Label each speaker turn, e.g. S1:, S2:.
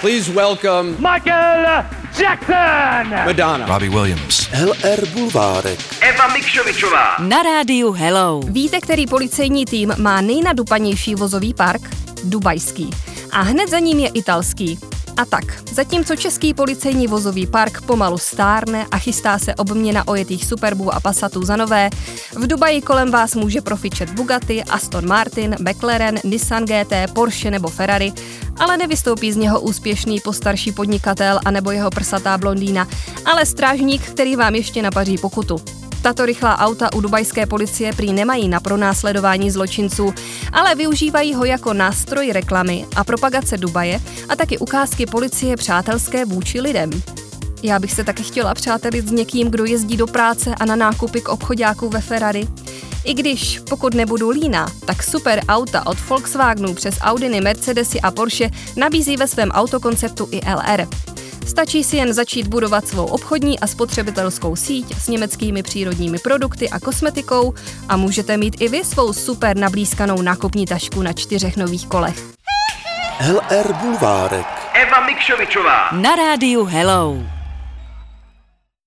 S1: Please welcome
S2: Michael Jackson!
S1: Madonna.
S3: Robbie Williams.
S4: LR Bulvárek.
S5: Eva Mikšovičová.
S6: Na rádiu Hello.
S7: Víte, který policejní tým má nejnadupanější vozový park? Dubajský. A hned za ním je italský. A tak, zatímco český policejní vozový park pomalu stárne a chystá se obměna ojetých Superbů a Passatů za nové, v Dubaji kolem vás může profičet Bugatti, Aston Martin, McLaren, Nissan GT, Porsche nebo Ferrari, ale nevystoupí z něho úspěšný postarší podnikatel anebo jeho prsatá blondýna, ale strážník, který vám ještě napaří pokutu. Tato rychlá auta u dubajské policie prý nemají na pronásledování zločinců, ale využívají ho jako nástroj reklamy a propagace Dubaje a taky ukázky policie přátelské vůči lidem. Já bych se taky chtěla přátelit s někým, kdo jezdí do práce a na nákupy k obchodáků ve Ferrari. I když, pokud nebudu líná, tak super auta od Volkswagenu přes Audiny, Mercedesy a Porsche nabízí ve svém autokonceptu i LR. Stačí si jen začít budovat svou obchodní a spotřebitelskou síť s německými přírodními produkty a kosmetikou a můžete mít i vy svou super nablízkanou nákupní tašku na čtyřech nových kolech.
S4: LR Bulvárek.
S5: Eva Mikšovičová.
S6: Na rádiu Hello.